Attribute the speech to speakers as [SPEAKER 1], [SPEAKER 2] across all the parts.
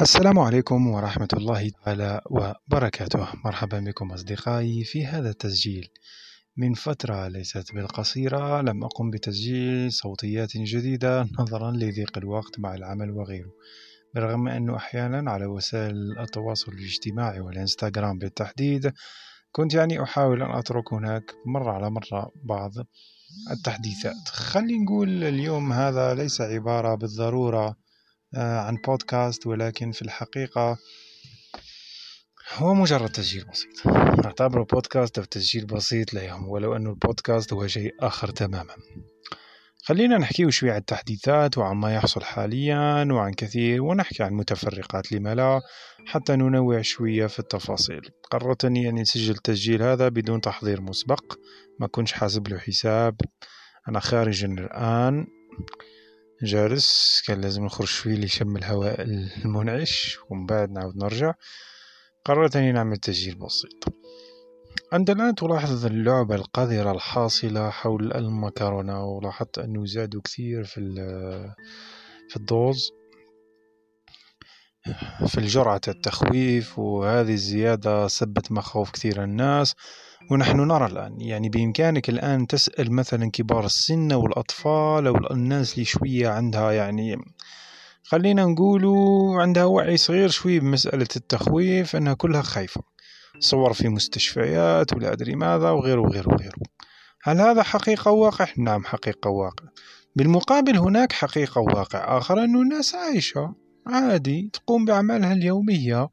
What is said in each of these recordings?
[SPEAKER 1] السلام عليكم ورحمة الله تعالى وبركاته. مرحبا بكم أصدقائي في هذا التسجيل. من فترة ليست بالقصيرة لم أقم بتسجيل صوتيات جديدة نظرا لضيق الوقت مع العمل وغيره برغم أنه أحيانا على وسائل التواصل الاجتماعي والإنستغرام بالتحديد كنت يعني أحاول أن أترك هناك مرة على مرة بعض التحديثات. خلي نقول اليوم هذا ليس عبارة بالضرورة عن بودكاست ولكن في الحقيقة هو مجرد تسجيل بسيط. نعتبره بودكاست أو تسجيل بسيط لا يهم ولو أنه البودكاست هو شيء آخر تماما. خلينا نحكي شوي عن التحديثات وعن ما يحصل حاليا وعن كثير ونحكي عن متفرقات لما لا حتى ننوع شوية في التفاصيل. قررت أني أن نسجل التسجيل هذا بدون تحضير مسبق ما كنش حاسب له حساب. أنا خارج الآن. جالس كان لازم نخرج شوي لشم الهواء المنعش ومن بعد نعود نرجع. قررت أني نعمل تسجيل بسيط. أنت الآن تلاحظ اللعبة القذرة الحاصلة حول المكرونة ولاحظت أنه زادوا كثير في في الدوز. في الجرعة التخويف وهذه الزيادة سبت مخاوف كثير الناس. ونحن نرى الآن يعني بإمكانك الآن تسأل مثلا كبار السن أو الأطفال أو الناس اللي شوية عندها يعني خلينا نقولوا عندها وعي صغير شوي بمسألة التخويف أنها كلها خايفة. صور في مستشفيات ولا أدري ماذا وغيره وغيره وغيره. هل هذا حقيقة واقع؟ نعم حقيقة واقع. بالمقابل هناك حقيقة واقع آخر أنه الناس عايشة عادي تقوم بأعمالها اليومية.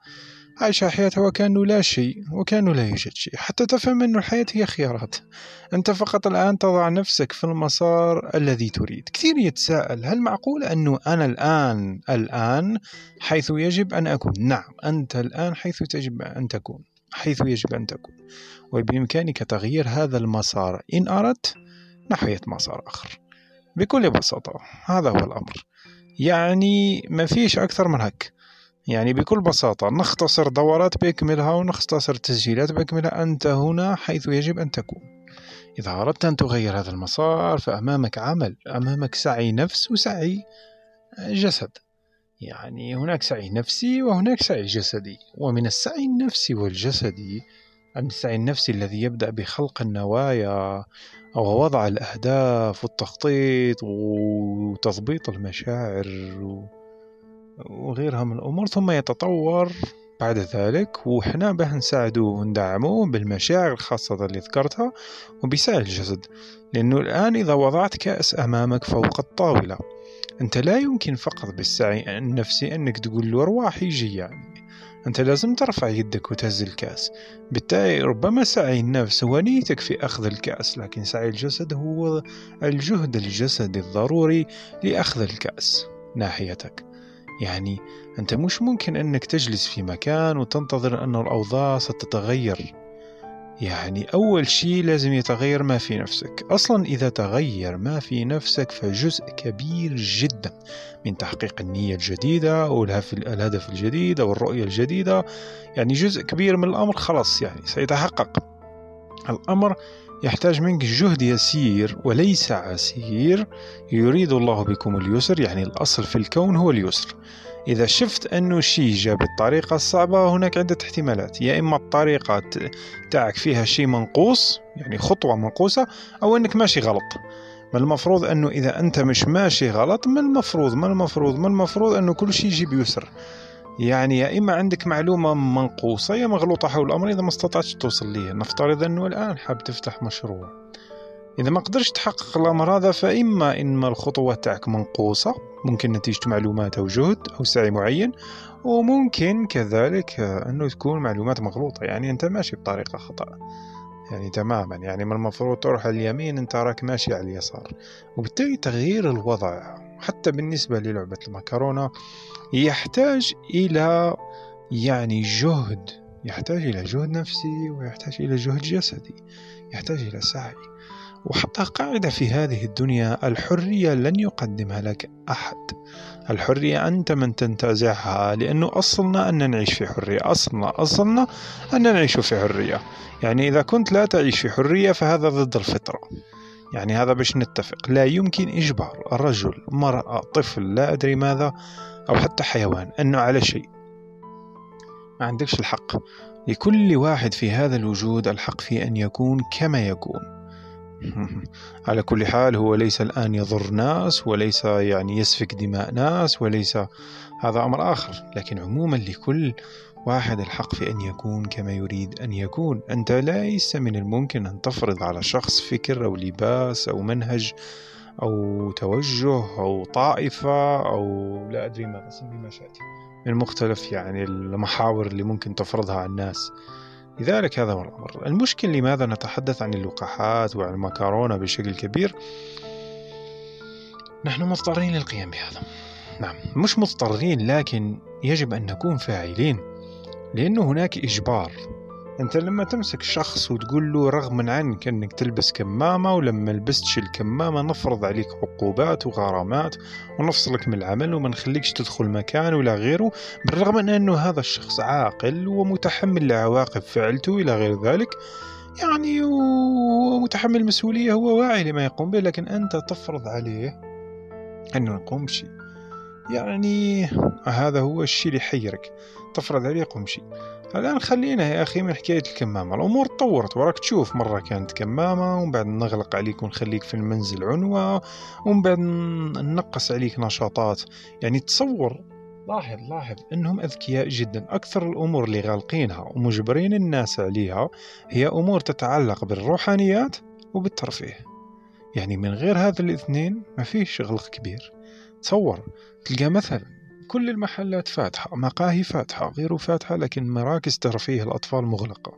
[SPEAKER 1] عايشة حياتها وكأنه لا شيء وكأنه لا يوجد شيء. حتى تفهم أن الحياة هي خيارات. أنت فقط الآن تضع نفسك في المسار الذي تريد. كثير يتساءل هل معقول أنه أنا الآن الآن حيث يجب أن أكون؟ نعم أنت الآن حيث تجب أن تكون حيث يجب أن تكون. وبإمكانك تغيير هذا المسار. إن أردت نحو مسار آخر. بكل بساطة هذا هو الأمر. يعني ما فيش أكثر من هك يعني بكل بساطة نختصر دورات بأكملها ونختصر تسجيلات بأكملها أنت هنا حيث يجب أن تكون. إذا أردت أن تغير هذا المسار فأمامك عمل. أمامك سعي نفس وسعي جسد. يعني هناك سعي نفسي وهناك سعي جسدي. ومن السعي النفسي والجسدي السعي النفسي الذي يبدأ بخلق النوايا أو وضع الأهداف والتخطيط وتضبيط المشاعر وغيرها من الأمور ثم يتطور بعد ذلك وحنا به نساعده وندعمه بالمشاعر الخاصة اللي ذكرتها وبسعي الجسد. لأنه الآن إذا وضعت كأس أمامك فوق الطاولة أنت لا يمكن فقط بالسعي النفسي أنك تقول له أرواح يجي يعني. أنت لازم ترفع يدك وتهز الكأس. بالتالي ربما سعي النفس هو نيتك في أخذ الكأس لكن سعي الجسد هو الجهد الجسدي الضروري لأخذ الكأس ناحيتك. يعني أنت مش ممكن أنك تجلس في مكان وتنتظر أن الأوضاع ستتغير. يعني أول شيء لازم يتغير ما في نفسك. أصلا إذا تغير ما في نفسك فجزء كبير جدا من تحقيق النية الجديدة أو الهدف الجديد أو الرؤية الجديدة. يعني جزء كبير من الأمر خلاص يعني سيتحقق. الأمر يحتاج منك جهد يسير وليس عسير. يريد الله بكم اليسر يعني الأصل في الكون هو اليسر. إذا شفت أنه شيء جاء بالطريقة الصعبة هناك عدة احتمالات. يا إما الطريقة تاعك فيها شيء منقوص يعني خطوة منقوصة أو أنك ماشي غلط. ما المفروض أنه إذا أنت مش ماشي غلط ما المفروض ما المفروض ما المفروض أنه كل شيء يجي بيسر يعني يا إما عندك معلومة منقوصة يا مغلوطة حول الأمر إذا ما استطعتش توصل ليه نفترض أنه الآن حاب تفتح مشروع. إذا ما قدرش تحقق الأمر هذا فإما إما الخطوات تاعك منقوصة ممكن نتيجة معلومات أو جهد أو سعي معين وممكن كذلك أنه تكون معلومات مغلوطة. يعني أنت ماشي بطريقة خطأ. يعني تماما. يعني من المفروض تروح على اليمين أنت راك ماشي على اليسار. وبالتالي تغيير الوضع. حتى بالنسبة للعبة المكرونة يحتاج إلى يعني جهد يحتاج إلى جهد نفسي ويحتاج إلى جهد جسدي يحتاج إلى سعي. وحتى قاعدة في هذه الدنيا الحرية لن يقدمها لك أحد. الحرية أنت من تنتزعها لأنه أصلنا أن نعيش في حرية. أصلنا أصلنا أن نعيش في حرية. يعني إذا كنت لا تعيش في حرية فهذا ضد الفطرة. يعني هذا باش نتفق. لا يمكن إجبار رجل مرأة طفل لا أدري ماذا أو حتى حيوان أنه على شيء. ما عندكش الحق. لكل واحد في هذا الوجود الحق في أن يكون كما يكون. على كل حال هو ليس الآن يضر ناس وليس يعني يسفك دماء ناس وليس هذا أمر آخر. لكن عموما لكل واحد الحق في أن يكون كما يريد أن يكون. أنت ليس من الممكن أن تفرض على شخص فكر أو لباس أو منهج أو توجه أو طائفة أو لا أدري ماذا سمي ما شئت. من مختلف يعني المحاور اللي ممكن تفرضها على الناس. لذلك هذا هو الأمر. المشكل لماذا نتحدث عن اللقاحات وعن المكرونة بشكل كبير؟ نحن مضطرين للقيام بهذا. نعم مش مضطرين لكن يجب أن نكون فاعلين. لأنه هناك إجبار. أنت لما تمسك شخص وتقول له رغما عنك أنك تلبس كمامة ولما لبستش الكمامة نفرض عليك عقوبات وغرامات ونفصلك من العمل وما نخليكش تدخل مكان ولا غيره بالرغم من أنه هذا الشخص عاقل ومتحمل لعواقب فعلته إلى غير ذلك يعني ومتحمل المسؤولية هو واعي لما يقوم به لكن أنت تفرض عليه أنه يقوم بشيء يعني هذا هو الشيء اللي يحيرك. تفرض عليه يقوم شيء الآن خلينا يا أخي من حكاية الكمامة. الأمور تطورت وراك تشوف مرة كانت كمامة ومن بعد نغلق عليك ونخليك في المنزل عنوة ومن بعد ننقص عليك نشاطات. يعني تصور. لاحظ لاحظ. إنهم أذكياء جدا. أكثر الأمور اللي غالقينها ومجبرين الناس عليها هي أمور تتعلق بالروحانيات وبالترفيه. يعني من غير هذا الاثنين ما فيش غلق كبير. تصور تلقى مثلا كل المحلات فاتحة مقاهي فاتحة غير فاتحة لكن مراكز ترفيه الأطفال مغلقة.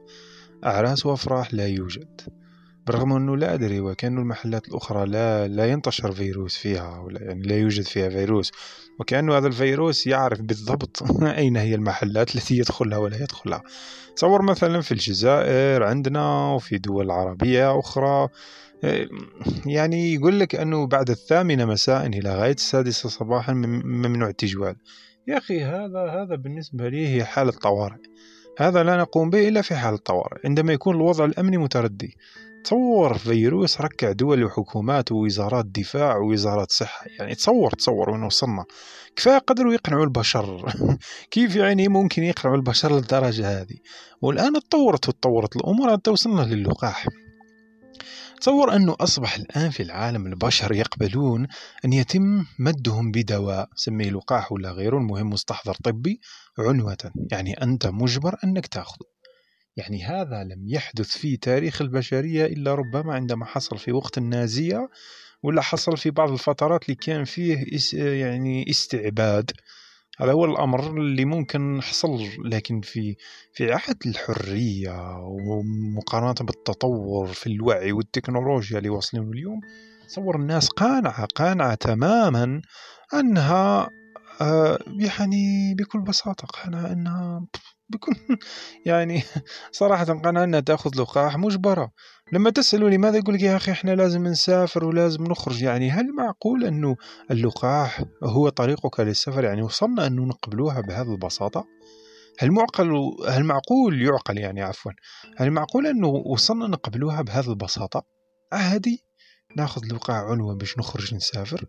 [SPEAKER 1] أعراس وأفراح لا يوجد. برغم أنه لا أدري وكأن المحلات الأخرى لا, لا ينتشر فيروس فيها ولا يعني لا يوجد فيها فيروس. وكأن هذا الفيروس يعرف بالضبط أين هي المحلات التي يدخلها ولا يدخلها. تصور مثلا في الجزائر عندنا وفي دول عربية أخرى يعني يقول لك أنه بعد الثامنة مساء إلى غاية السادسة صباحا ممنوع التجوال. يا أخي هذا هذا بالنسبة لي هي حالة طوارئ. هذا لا نقوم به إلا في حالة طوارئ عندما يكون الوضع الأمني متردي. تصور فيروس ركع دول وحكومات ووزارات دفاع ووزارات صحة. يعني تصور تصور وين وصلنا. كفاية قدروا يقنعوا البشر. كيف يعني ممكن يقنعوا البشر للدرجة هذه؟ والآن تطورت وتطورت الأمور. حتى وصلنا للقاح. تصور أنه أصبح الآن في العالم البشر يقبلون أن يتم مدهم بدواء. سميه لقاح ولا غيره. المهم مستحضر طبي عنوة. يعني أنت مجبر أنك تأخذه. يعني هذا لم يحدث في تاريخ البشرية إلا ربما عندما حصل في وقت النازية ولا حصل في بعض الفترات اللي كان فيه يعني استعباد. هذا هو الأمر اللي ممكن حصل لكن في في عهد الحرية ومقارنة بالتطور في الوعي والتكنولوجيا اللي واصلين اليوم تصور الناس قانعة قانعة تماما أنها يعني بكل بساطة قانعة أنها بكل يعني صراحة قناة أنها تأخذ لقاح مجبرة لما تسألوا لماذا يقول لك يا أخي إحنا لازم نسافر ولازم نخرج يعني هل معقول أنه اللقاح هو طريقك للسفر؟ يعني وصلنا أنه نقبلوها بهذه البساطة؟ هل معقل هل معقول يعقل يعني عفوا هل معقول أنه وصلنا نقبلوها بهذه البساطة؟ عادي ناخذ لقاح عنوة باش نخرج نسافر.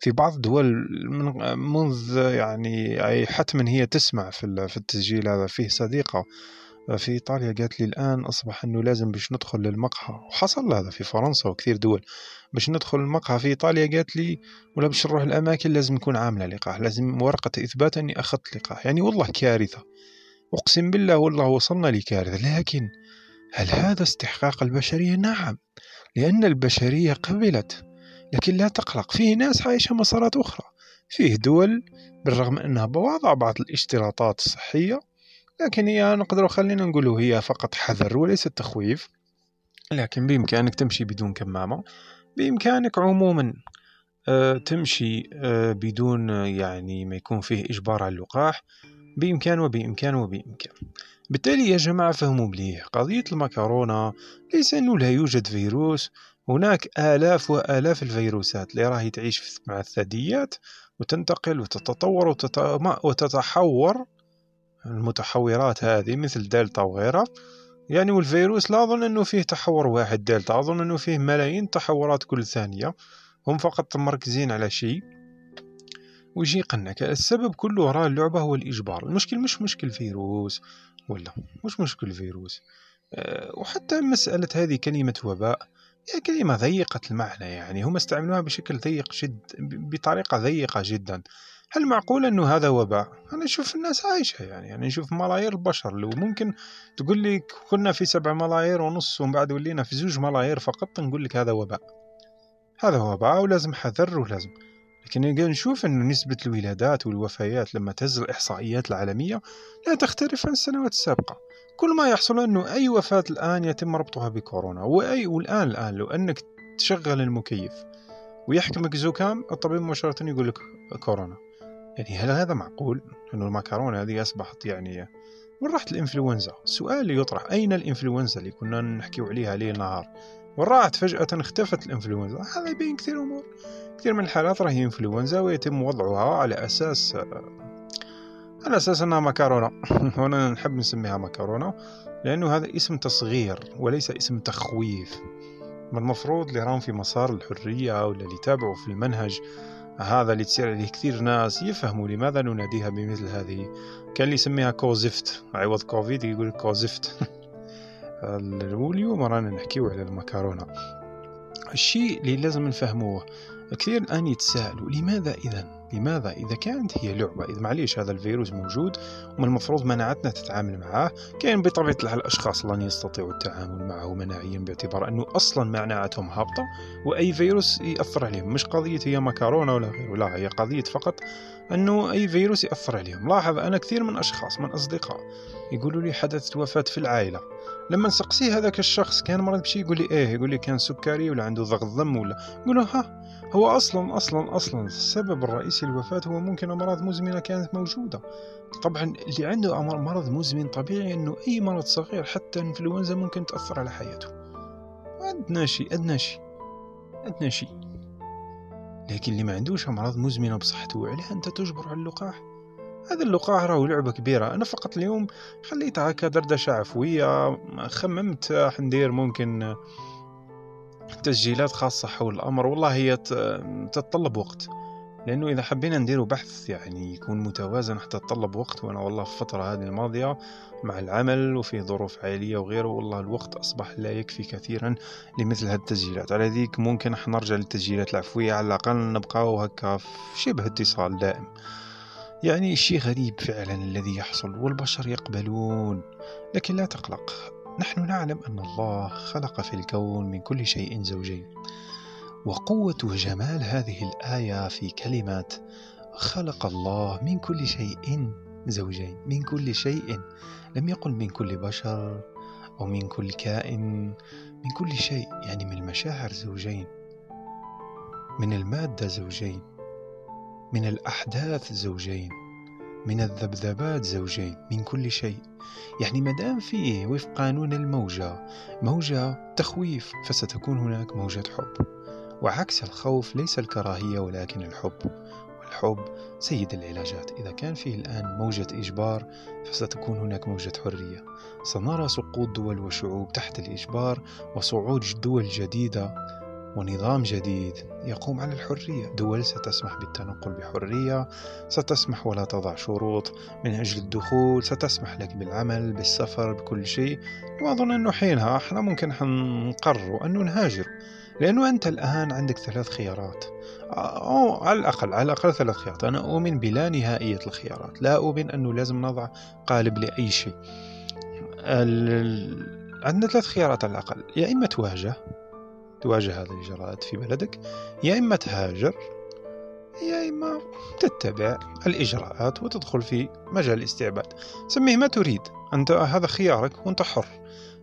[SPEAKER 1] في بعض الدول من منذ يعني أي حتما هي تسمع في في التسجيل هذا. فيه صديقة في إيطاليا قالت لي الآن أصبح أنه لازم باش ندخل للمقهى. وحصل هذا في فرنسا وكثير دول باش ندخل المقهى. في إيطاليا قالت لي ولا باش نروح الأماكن لازم نكون عاملة لقاح لازم ورقة إثبات أني أخذت لقاح. يعني والله كارثة. أقسم بالله والله وصلنا لكارثة. لكن هل هذا استحقاق البشرية؟ نعم. لأن البشرية قبلت لكن لا تقلق فيه ناس عايشة مسارات أخرى. فيه دول بالرغم أنها بوضع بعض الاشتراطات الصحية لكن هي نقدر خلينا نقول هي فقط حذر وليس تخويف. لكن بإمكانك تمشي بدون كمامة بإمكانك عموما آه، تمشي آه، بدون يعني ما يكون فيه إجبار على اللقاح بإمكان وبإمكان وبإمكان. بالتالي يا جماعة فهموا مليح قضية المكرونة ليس أنه لا يوجد فيروس هناك آلاف وآلاف الفيروسات اللي راهي تعيش مع الثدييات وتنتقل وتتطور وتتحور. المتحورات هذه مثل دلتا وغيرها. يعني والفيروس لا أظن أنه فيه تحور واحد. دلتا أظن أنه فيه ملايين تحورات كل ثانية. هم فقط مركزين على شيء. ويجي يقنعك السبب كله وراء اللعبة هو الإجبار المشكل مش مشكل فيروس ولا مش مشكل فيروس. أه وحتى مسألة هذه كلمة وباء. كلمة ضيقة المعنى يعني هم استعملوها بشكل ضيق جد بطريقة ضيقة جدا. هل معقول أنه هذا وباء؟ أنا أشوف الناس عايشة يعني يعني نشوف ملايير البشر. لو ممكن تقول لي كنا في سبع ملايير ونص ومن بعد ولينا في زوج ملايير فقط نقول لك هذا وباء. هذا وباء ولازم حذر ولازم. لكن نشوف أن نسبة الولادات والوفيات لما تهز الإحصائيات العالمية لا تختلف عن السنوات السابقة. كل ما يحصل أنه أي وفاة الآن يتم ربطها بكورونا وأي والآن الآن لو أنك تشغل المكيف ويحكمك زكام الطبيب مباشرة يقول لك كورونا. يعني هل هذا معقول؟ أنه المكرونة هذه أصبحت يعني وين راحت الإنفلونزا؟ السؤال اللي يطرح أين الإنفلونزا اللي كنا نحكي عليها ليل نهار؟ وراحت فجأة اختفت الإنفلونزا؟ هذا يبين كثير أمور. كثير من الحالات راهي إنفلونزا ويتم وضعها على أساس على أساس أنها مكرونة. هنا نحب نسميها مكرونة لأنه هذا اسم تصغير وليس اسم تخويف. ما المفروض اللي راهم في مسار الحرية ولا اللي يتابعوا في المنهج هذا اللي تصير عليه كثير ناس يفهموا لماذا نناديها بمثل هذه. كان اللي يسميها كوزفت. عوض كوفيد يقول كوزفت. واليوم رانا نحكيو على المكرونة. الشيء اللي لازم نفهموه كثير الآن يتساءلوا لماذا إذا لماذا إذا كانت هي لعبة؟ إذا معليش هذا الفيروس موجود ومن المفروض مناعتنا تتعامل معه كان بطبيعة الحال الأشخاص لن يستطيعوا التعامل معه مناعيا باعتبار أنه أصلا مناعتهم هابطة وأي فيروس يأثر عليهم مش قضية هي مكرونة ولا غيره لا هي قضية فقط أنه أي فيروس يأثر عليهم. لاحظ أنا كثير من أشخاص من أصدقاء يقولوا لي حدثت وفاة في العائلة. لما نسقسيه هذاك الشخص كان مرض بشي يقول لي إيه يقول لي كان سكري ولا عنده ضغط دم ولا. يقول ها هو أصلا أصلا أصلا السبب الرئيسي للوفاة هو ممكن أمراض مزمنة كانت موجودة. طبعا اللي عنده مرض مزمن طبيعي إنه أي مرض صغير حتى الانفلونزا ممكن تأثر على حياته. أدنى شيء أدنى شيء أدنى شيء. لكن اللي ما عندوش أمراض مزمنة بصحته عليه انت تجبر على اللقاح. هذا اللقاح راهو لعبة كبيرة. أنا فقط اليوم خليتها هكا دردشة عفوية خممت راح ندير ممكن تسجيلات خاصة حول الأمر. والله هي تتطلب وقت. لأنه إذا حبينا نديروا بحث يعني يكون متوازن حتى تطلب وقت وأنا والله في الفترة هذه الماضية مع العمل وفي ظروف عائلية وغيره والله الوقت أصبح لا يكفي كثيرا لمثل هذه التسجيلات. على ذيك ممكن نرجع للتسجيلات العفوية على الأقل نبقى هكا في شبه اتصال دائم. يعني شيء غريب فعلا الذي يحصل والبشر يقبلون لكن لا تقلق. نحن نعلم أن الله خلق في الكون من كل شيء زوجين. وقوة وجمال هذه الآية في كلمة خلق الله من كل شيء زوجين من كل شيء. لم يقل من كل بشر أو من كل كائن من كل شيء يعني من المشاعر زوجين من المادة زوجين من الأحداث زوجين من الذبذبات زوجين من كل شيء. يعني مدام فيه وفق قانون الموجة موجة تخويف فستكون هناك موجة حب. وعكس الخوف ليس الكراهية ولكن الحب. والحب سيد العلاجات. إذا كان فيه الآن موجة إجبار فستكون هناك موجة حرية. سنرى سقوط دول وشعوب تحت الإجبار وصعود دول جديدة ونظام جديد يقوم على الحرية. دول ستسمح بالتنقل بحرية ستسمح ولا تضع شروط من أجل الدخول ستسمح لك بالعمل بالسفر بكل شيء. وأظن أنه حينها إحنا ممكن نقرر أنه نهاجر لأنه أنت الآن عندك ثلاث خيارات. أو على الأقل على الأقل ثلاث خيارات. أنا أؤمن بلا نهائية الخيارات. لا أؤمن أنه لازم نضع قالب لأي شيء. عندنا ثلاث خيارات على الأقل. يا إما تواجه تواجه هذه الإجراءات في بلدك. يا إما تهاجر. يا إما تتبع الإجراءات وتدخل في مجال الاستعباد. سميه ما تريد. أنت هذا خيارك وأنت حر.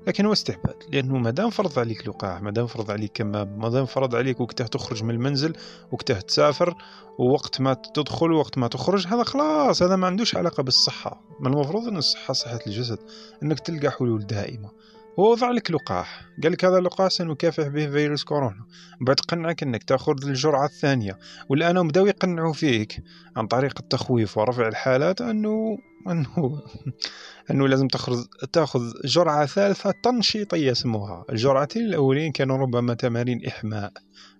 [SPEAKER 1] لكن هو استعباد لأنه ما دام فرض عليك لقاح ما دام فرض عليك كمام ما دام فرض عليك وقته تخرج من المنزل وقته تسافر ووقت ما تدخل ووقت ما تخرج هذا خلاص هذا ما عندوش علاقة بالصحة. ما المفروض أن الصحة صحة الجسد أنك تلقى حلول دائمة. هو وضع لك لقاح. قال لك هذا اللقاح سنكافح به فيروس كورونا. بعد قنعك إنك تأخذ الجرعة الثانية. والآن بداوا يقنعوا فيك عن طريق التخويف ورفع الحالات انه أنه أنه لازم تاخذ تأخذ جرعة ثالثة تنشيطية يسموها الجرعتين الأولين كانوا ربما تمارين إحماء.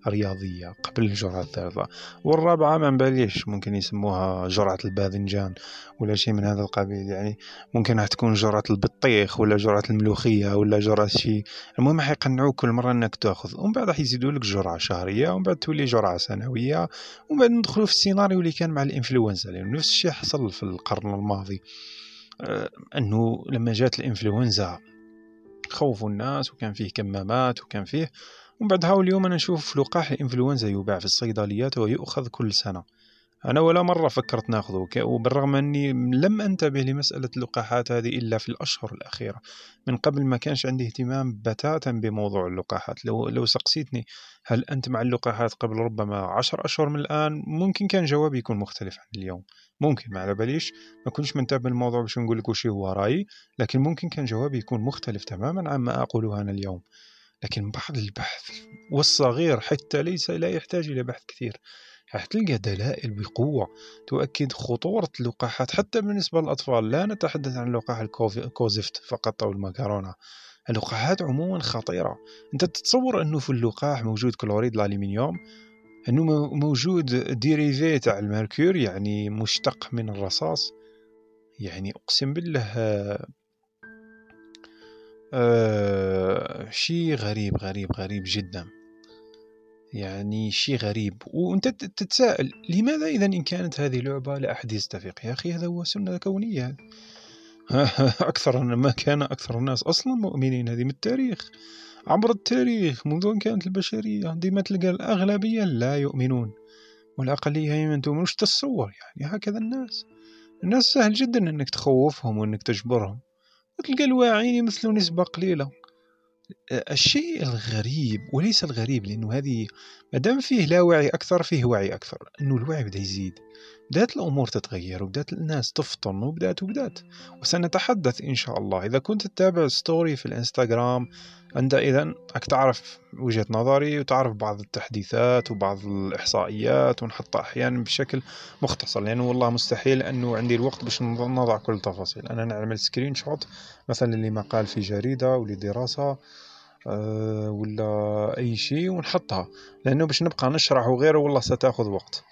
[SPEAKER 1] رياضية قبل الجرعة الثالثة والرابعة ما نباليش ممكن يسموها جرعة الباذنجان ولا شيء من هذا القبيل. يعني ممكن تكون جرعة البطيخ ولا جرعة الملوخية ولا جرعة شيء المهم حيقنعوك كل مرة إنك تأخذ. ومن بعد حيزيدوا لك جرعة شهرية ومن بعد تولي جرعة سنوية ومن بعد ندخلوا في السيناريو اللي كان مع الإنفلونزا. لأنه نفس الشيء حصل في القرن الماضي. آه، أنه لما جات الإنفلونزا خوفوا الناس وكان فيه كمامات وكان فيه ومن بعد هاو اليوم أنا نشوف لقاح الإنفلونزا يباع في الصيدليات ويؤخذ كل سنة. أنا ولا مرة فكرت نأخذه وبالرغم أني لم أنتبه لمسألة اللقاحات هذه إلا في الأشهر الأخيرة. من قبل ما كانش عندي اهتمام بتاتا بموضوع اللقاحات. لو, لو سقسيتني هل أنت مع اللقاحات قبل ربما عشر أشهر من الآن؟ ممكن كان جوابي يكون مختلف عن اليوم. ممكن ما على باليش. ما كنتش منتبه الموضوع باش نقول لك وش هو رأيي لكن ممكن كان جوابي يكون مختلف تماما عما أقوله أنا اليوم. لكن بعض البحث والصغير حتى ليس لا يحتاج إلى بحث كثير. تلقى دلائل بقوة تؤكد خطورة اللقاحات. حتى بالنسبة للأطفال لا نتحدث عن لقاح الكوزفت فقط أو المكرونة. اللقاحات عموما خطيرة. أنت تتصور أنه في اللقاح موجود كلوريد الألمنيوم أنه موجود ديريفي تاع الميركور يعني مشتق من الرصاص؟ يعني أقسم بالله آه شيء غريب غريب غريب جدا. يعني شيء غريب. وأنت تتساءل لماذا اذا إن كانت هذه لعبة لا أحد يستفيق؟ يا أخي هذا هو سنة كونية. أكثر ما كان أكثر الناس أصلا مؤمنين. هذه من التاريخ. عبر التاريخ منذ أن كانت البشرية ديما تلقى الأغلبية لا يؤمنون. والأقلية هي من تؤمن. وش تتصور يعني؟ هكذا الناس. الناس سهل جدا إنك تخوفهم وإنك تجبرهم. وتلقى الواعين يمثلوا نسبة قليلة. الشيء الغريب وليس الغريب لأنه هذه مادام فيه لا وعي أكثر فيه وعي أكثر أنه الوعي بدأ يزيد. بدأت الأمور تتغير وبدأت الناس تفطن وبدأت وبدأت. وسنتحدث إن شاء الله. إذا كنت تتابع story في الإنستغرام أنت إذا راك تعرف وجهة نظري وتعرف بعض التحديثات وبعض الإحصائيات ونحطها أحيانا بشكل مختصر. لأنه والله مستحيل أنه عندي الوقت باش نضع كل التفاصيل أنا نعمل screenshot مثلا لمقال في جريدة ولدراسة أه ولا أي شيء ونحطها. لأنه باش نبقى نشرح وغيره والله ستأخذ وقت.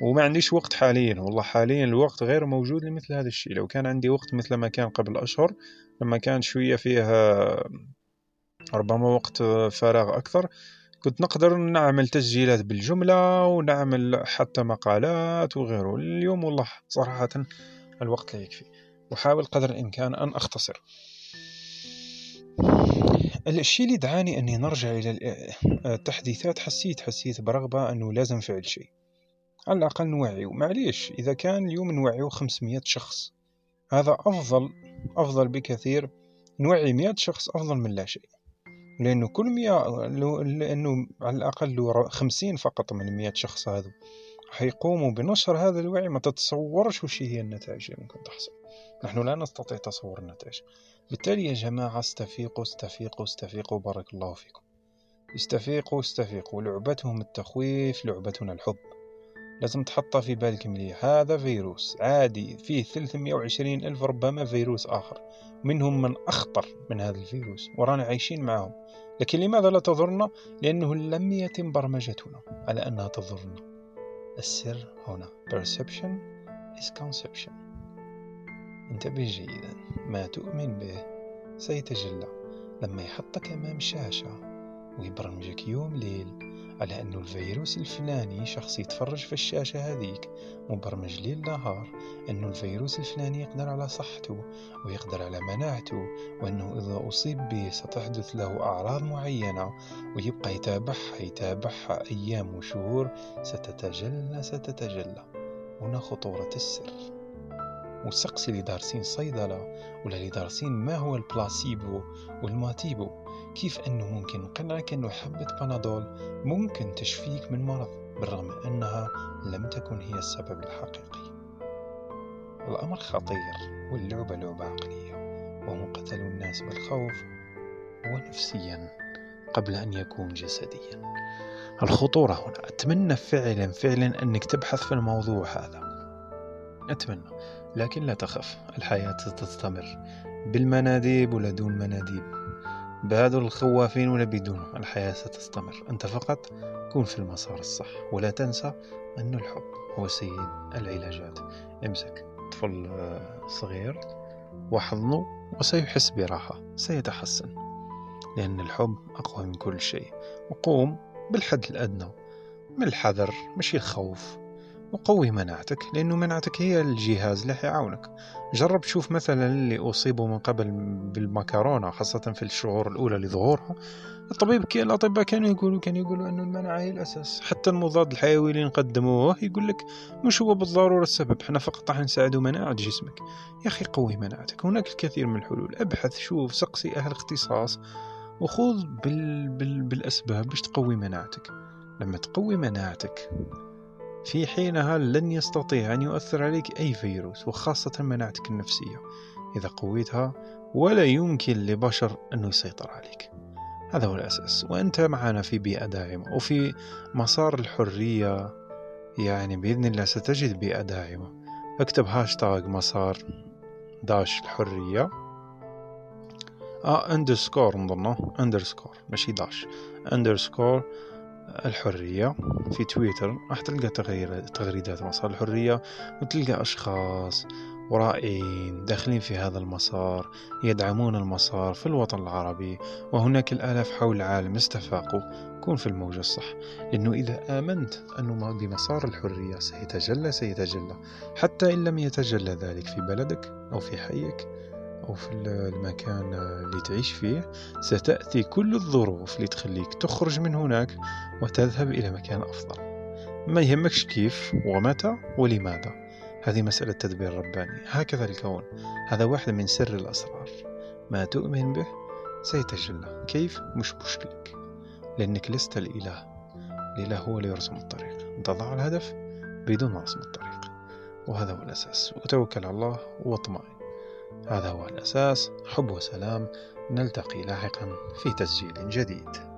[SPEAKER 1] وما عنديش وقت حاليا. والله حاليا الوقت غير موجود لمثل هذا الشيء. لو كان عندي وقت مثل ما كان قبل أشهر لما كان شوية فيها ربما وقت فراغ أكثر كنت نقدر نعمل تسجيلات بالجملة ونعمل حتى مقالات وغيره. اليوم والله صراحة الوقت لا يكفي. وحاول قدر الإمكان أن أختصر. الشيء اللي دعاني أني نرجع إلى التحديثات حسيت حسيت برغبة أنه لازم فعل شيء. على الأقل نوعيو معليش إذا كان اليوم نوعيو خمسمية شخص هذا أفضل أفضل بكثير. نوعي مئة شخص أفضل من لا شيء. لأنه كل مئة لأنه على الأقل لو خمسين فقط من مئة شخص هذا حيقوموا بنشر هذا الوعي. ما تتصورش وش هي النتائج اللي ممكن تحصل. نحن لا نستطيع تصور النتائج. بالتالي يا جماعة استفيقوا استفيقوا استفيقوا. بارك الله فيكم. استفيقوا استفيقوا. لعبتهم التخويف لعبتنا الحب. لازم تحطها في بالك مليح. هذا فيروس عادي فيه 320 ألف ربما فيروس آخر. منهم من أخطر من هذا الفيروس ورانا عايشين معهم. لكن لماذا لا تضرنا؟ لأنه لم يتم برمجتنا. على أنها تضرنا. السر هنا. Perception is conception. انتبه جيدا. ما تؤمن به سيتجلى. لما يحطك أمام شاشة ويبرمجك يوم ليل على أنه الفيروس الفلاني شخص يتفرج في الشاشة هذيك مبرمج ليل نهار أنه الفيروس الفلاني يقدر على صحته ويقدر على مناعته وأنه إذا أصيب به ستحدث له أعراض معينة ويبقى يتابعها يتابعها أيام وشهور ستتجلى ستتجلى. هنا خطورة السر. وسقسي اللي دارسين صيدلة ولا اللي دارسين ما هو البلاسيبو والماتيبو؟ كيف أنه ممكن؟ نقنعك أنه حبة بنادول ممكن تشفيك من مرض بالرغم أنها لم تكن هي السبب الحقيقي. الأمر خطير واللعبة لعبة عقلية وهم قتلوا الناس بالخوف ونفسيا قبل أن يكون جسديا. الخطورة هنا. أتمنى فعلا فعلا أنك تبحث في الموضوع هذا. أتمنى. لكن لا تخف الحياة ستستمر بالمناديب ولا دون مناديب. بهذول الخوافين ولا بدون الحياة ستستمر. أنت فقط كن في المسار الصح. ولا تنسى أن الحب هو سيد العلاجات. امسك طفل آه، صغير وحضنه وسيحس براحة سيتحسن. لأن الحب أقوى من كل شيء. وقوم بالحد الأدنى. من الحذر مش الخوف. وقوي مناعتك لأنه مناعتك هي الجهاز اللي حيعاونك. جرب تشوف مثلا اللي أصيبوا من قبل بالمكرونة خاصة في الشهور الأولى لظهورها. الطبيب الأطباء كانوا يقولوا كانوا يقولوا أنه المناعة هي الأساس. حتى المضاد الحيوي اللي نقدموه يقول لك مش هو بالضرورة السبب إحنا فقط راح نساعدوا مناعة جسمك. يا أخي قوي مناعتك هناك الكثير من الحلول. أبحث شوف سقسي أهل اختصاص وخذ بال... بال... بالأسباب باش تقوي مناعتك. لما تقوي مناعتك في حينها لن يستطيع أن يؤثر عليك أي فيروس وخاصة مناعتك النفسية. إذا قويتها ولا يمكن لبشر أنه يسيطر عليك. هذا هو الأساس. وأنت معنا في بيئة داعمة وفي مسار الحرية. يعني بإذن الله ستجد بيئة داعمة. اكتب هاشتاغ مسار dash الحرية. آه underscore نظنه underscore ماشي dash. underscore الحرية في تويتر راح تلقى تغير تغريدات مسار الحرية وتلقى أشخاص ورائعين داخلين في هذا المسار يدعمون المسار في الوطن العربي وهناك الآلاف حول العالم استفاقوا كون في الموجة الصح. لأنه إذا آمنت أنه بمسار الحرية سيتجلى سيتجلى. حتى إن لم يتجلى ذلك في بلدك أو في حيك أو في المكان اللي تعيش فيه ستأتي كل الظروف اللي تخليك تخرج من هناك وتذهب إلى مكان أفضل. ما يهمكش كيف ومتى ولماذا. هذه مسألة تدبير رباني. هكذا الكون. هذا واحد من سر الأسرار. ما تؤمن به سيتجلى. كيف؟ مش مشكلك. لأنك لست الإله. الإله هو اللي يرسم الطريق. أنت ضع الهدف بدون رسم الطريق. وهذا هو الأساس. وتوكل على الله واطمئن. هذا هو الأساس. حب وسلام. نلتقي لاحقا في تسجيل جديد.